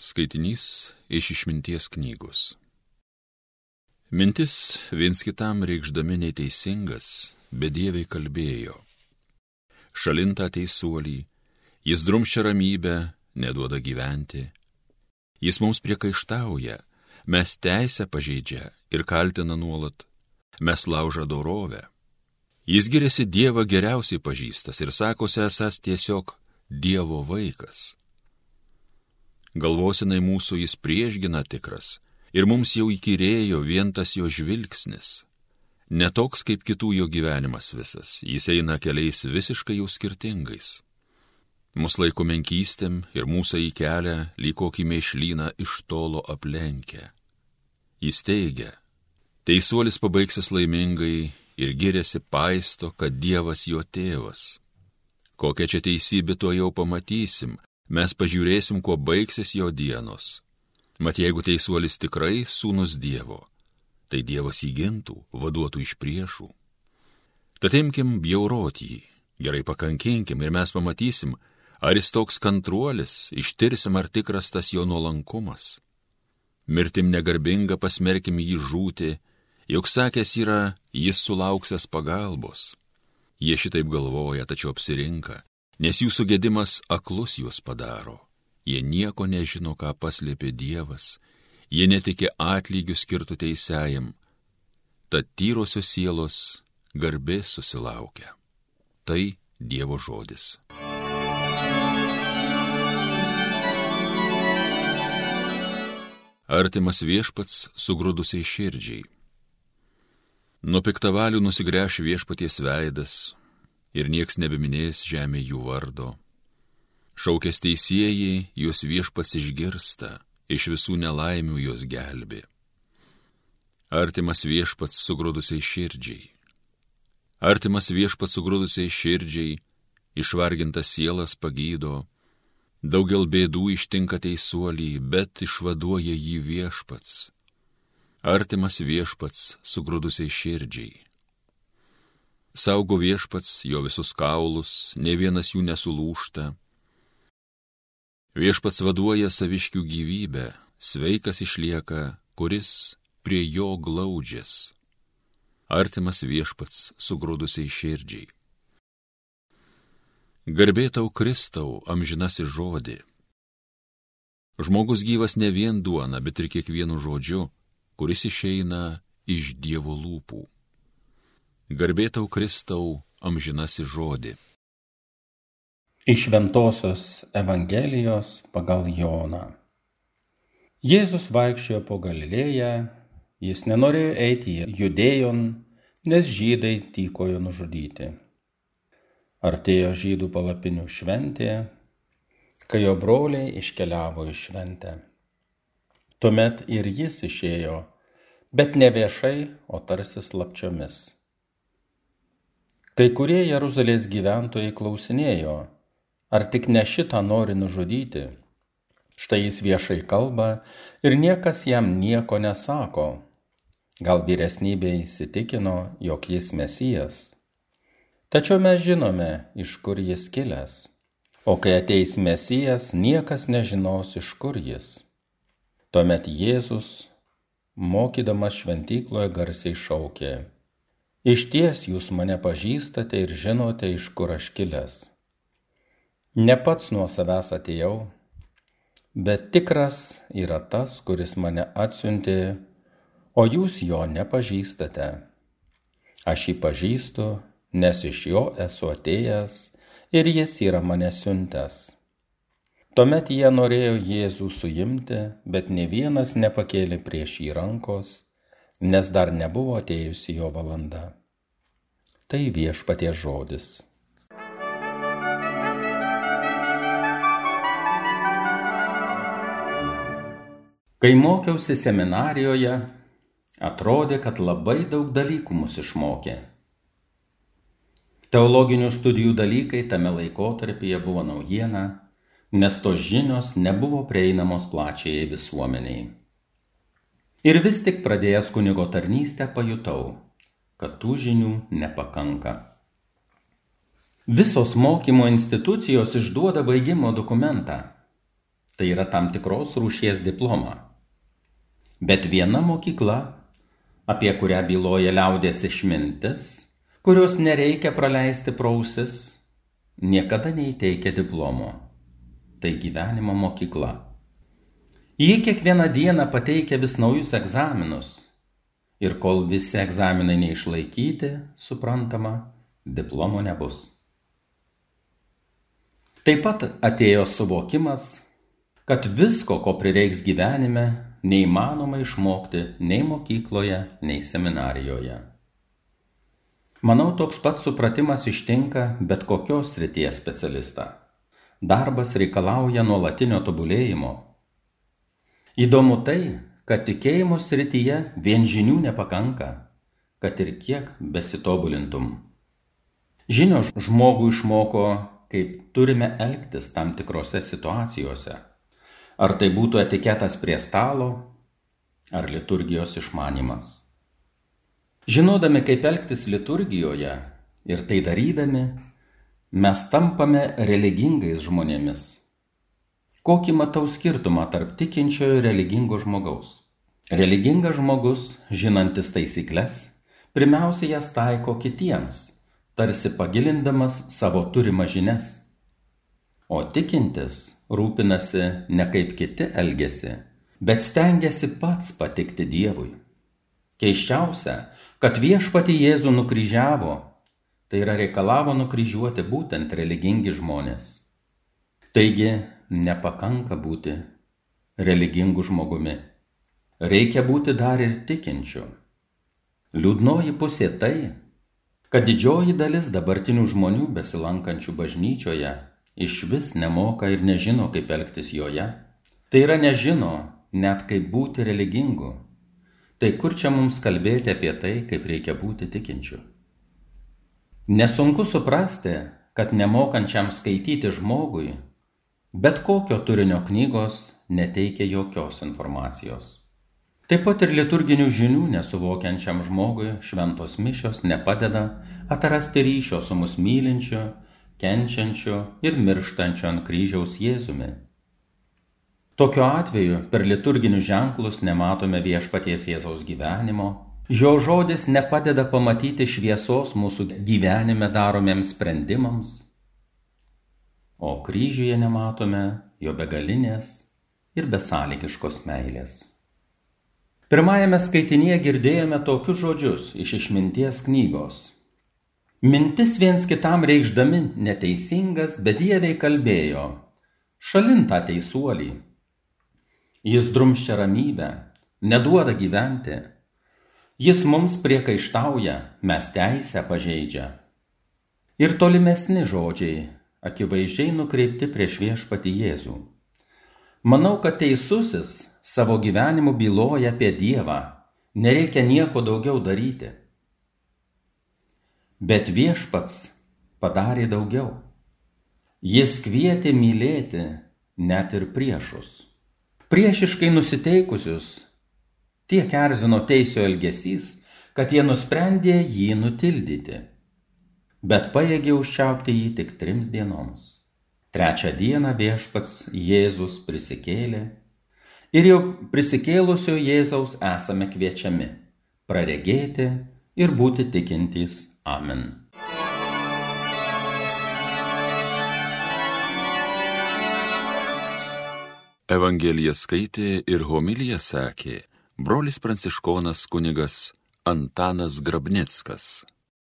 Skaitinys iš išminties knygos. Mintis viens kitam reikšdami neteisingas, bedieviai kalbėjo. Šalintą teisuolį, jis drumščia ramybę, neduoda gyventi. Jis mums priekaištauja, mes teisę pažeidžia ir kaltina nuolat, mes laužą dorovę. Jis giriasi Dievą geriausiai pažįstas ir sakosi esas tiesiog Dievo vaikas galvosinai mūsų jis priešgina tikras, ir mums jau įkyrėjo vien tas jo žvilgsnis. Netoks kaip kitų jo gyvenimas visas, jis eina keliais visiškai jau skirtingais. Mus laiko menkystėm ir mūsų į kelią lyg kokį mėšlyną iš tolo aplenkia. Jis teigia, teisuolis pabaigsis laimingai ir giriasi paisto, kad Dievas jo tėvas. Kokią čia teisybę to jau pamatysim, mes pažiūrėsim, kuo baigsis jo dienos. Mat jeigu teisuolis tikrai sūnus Dievo, tai Dievas įgintų, vaduotų iš priešų. Tad imkim bjaurot jį, gerai pakankinkim ir mes pamatysim, ar jis toks kantruolis, ištirsim, ar tikras tas jo nuolankumas. Mirtim negarbinga pasmerkim jį žūti, juk sakęs yra, jis sulauksęs pagalbos. Jie šitaip galvoja, tačiau apsirinka, nes jų sugėdimas aklus juos padaro. Jie nieko nežino, ką paslėpė Dievas, jie netikė atlygių skirtų teisėjam, tad tyrosios sielos garbės susilaukia. Tai Dievo žodis. Artimas viešpats sugrūdusiai širdžiai. Nuo piktavalių nusigręš viešpaties veidas, ir nieks nebeminės žemė jų vardo. Šaukės teisėjai, juos viešpats išgirsta, iš visų nelaimių juos gelbė. Artimas viešpats sugrūdusiai širdžiai. Artimas viešpats sugrūdusiai širdžiai, išvargintas sielas pagydo, daugel bėdų ištinka teisuolį, bet išvaduoja jį viešpats. Artimas viešpats sugrūdusiai širdžiai saugo viešpats jo visus kaulus, ne vienas jų nesulūšta. Viešpats vaduoja saviškių gyvybę, sveikas išlieka, kuris prie jo glaudžias. Artimas viešpats sugrūdusiai širdžiai. Garbėtau Kristau, amžinasi žodį. Žmogus gyvas ne vien duona, bet ir kiekvienu žodžiu, kuris išeina iš Dievo lūpų. Garbėtau Kristau amžinasi žodį. Iš Ventosios Evangelijos pagal Joną. Jėzus vaikščiojo po Galilėją, jis nenorėjo eiti į Judėjon, nes žydai tykojo nužudyti. Artėjo žydų palapinių šventė, kai jo broliai iškeliavo į šventę. Tuomet ir jis išėjo, bet ne viešai, o tarsi slapčiomis. Kai kurie Jeruzalės gyventojai klausinėjo, ar tik ne šitą nori nužudyti. Štai jis viešai kalba ir niekas jam nieko nesako. Gal vyresnybė įsitikino, jog jis mesijas. Tačiau mes žinome, iš kur jis kilęs. O kai ateis mesijas, niekas nežinos, iš kur jis. Tuomet Jėzus, mokydamas šventykloje, garsiai šaukė. Iš ties jūs mane pažįstate ir žinote, iš kur aš kilęs. Ne pats nuo savęs atėjau, bet tikras yra tas, kuris mane atsiuntė, o jūs jo nepažįstate. Aš jį pažįstu, nes iš jo esu atėjęs ir jis yra mane siuntęs. Tuomet jie norėjo Jėzų suimti, bet ne vienas nepakėlė prieš jį rankos, nes dar nebuvo atėjusi jo valanda. Tai viešpaties žodis. Kai mokiausi seminarijoje, atrodė, kad labai daug dalykų mus išmokė. Teologinių studijų dalykai tame laikotarpyje buvo naujiena, nes tos žinios nebuvo prieinamos plačiai visuomeniai. Ir vis tik pradėjęs kunigo tarnystę pajutau, kad tų žinių nepakanka. Visos mokymo institucijos išduoda baigimo dokumentą. tai yra tam tikros rūšies diplomą. Bet viena mokykla, apie kurią byloja liaudės išmintis, kurios nereikia praleisti prausis, niekada neįteikia diplomo. Tai gyvenimo mokykla. Ji kiekvieną dieną pateikia vis naujus egzaminus. Ir kol visi egzaminai neišlaikyti, suprantama, diplomo nebus. Taip pat atėjo suvokimas, kad visko, ko prireiks gyvenime, neįmanoma išmokti nei mokykloje, nei seminarijoje. Manau, toks pat supratimas ištinka bet kokios srities specialistą. Darbas reikalauja nuolatinio tobulėjimo. Įdomu tai, kad tikėjimo srityje vien žinių nepakanka, kad ir kiek besitobulintum. Žinios žmogų išmoko, kaip turime elgtis tam tikrose situacijose. Ar tai būtų etiketas prie stalo, ar liturgijos išmanimas. Žinodami, kaip elgtis liturgijoje ir tai darydami, mes tampame religingais žmonėmis. Kokį matau skirtumą tarp tikinčiojo ir religingo žmogaus? Religingas žmogus, žinantis taisyklės, pirmiausia jas taiko kitiems, tarsi pagilindamas savo turimą žinias. O tikintis rūpinasi ne kaip kiti elgesi, bet stengiasi pats patikti Dievui. Keiščiausia, kad viešpati Jėzų nukryžiavo, tai yra reikalavo nukryžiuoti būtent religingi žmonės. Taigi nepakanka būti religingu žmogumi, reikia būti dar ir tikinčiu. Liūdnoji pusė tai, kad didžioji dalis dabartinių žmonių besilankančių bažnyčioje iš vis nemoka ir nežino, kaip elgtis joje. Tai yra nežino net kaip būti religingu Tai kur čia mums kalbėti apie tai, kaip reikia būti tikinčiu? Nesunku suprasti, kad nemokančiam skaityti žmogui, bet kokio turinio knygos neteikia jokios informacijos. Taip pat ir liturginių žinių nesuvokiančiam žmogui šventos mišios nepadeda atrasti ryšio su mus mylinčiu, kenčiančiu ir mirštančiu ant kryžiaus Jėzumi. Tokiu atveju per liturginius ženklus nematome viešpaties Jėzaus gyvenimo, jo žodis nepadeda pamatyti šviesos mūsų gyvenime daromiems sprendimams, o kryžiuje nematome jo begalinės ir besąlygiškos meilės. Pirmajame skaitinėje girdėjome tokius žodžius iš išminties knygos. Mintis viens kitam reikšdami neteisingas, bet dieviai kalbėjo, šalintą teisuolį Jis drumščia ramybę, neduoda gyventi. Jis mums priekaištauja, mes teisę pažeidžia. Ir tolimesni žodžiai, akivaizdžiai nukreipti prieš viešpati Jėzų. Manau, kad teisusis savo gyvenimu byloja apie Dievą, nereikia nieko daugiau daryti. Bet viešpats padarė daugiau. Jis kvietė mylėti net ir priešus. Priešiškai nusiteikusius tiek erzino teisio elgesys, kad jie nusprendė jį nutildyti. Bet pajėgė užčiaupti jį tik trims dienoms. Trečią dieną viešpats Jėzus prisikėlė ir jau prisikėlusio Jėzaus esame kviečiami praregėti ir būti tikintys. Amen. Evangeliją skaitė ir homiliją sakė brolis pranciškonas kunigas Antanas Grabnickas.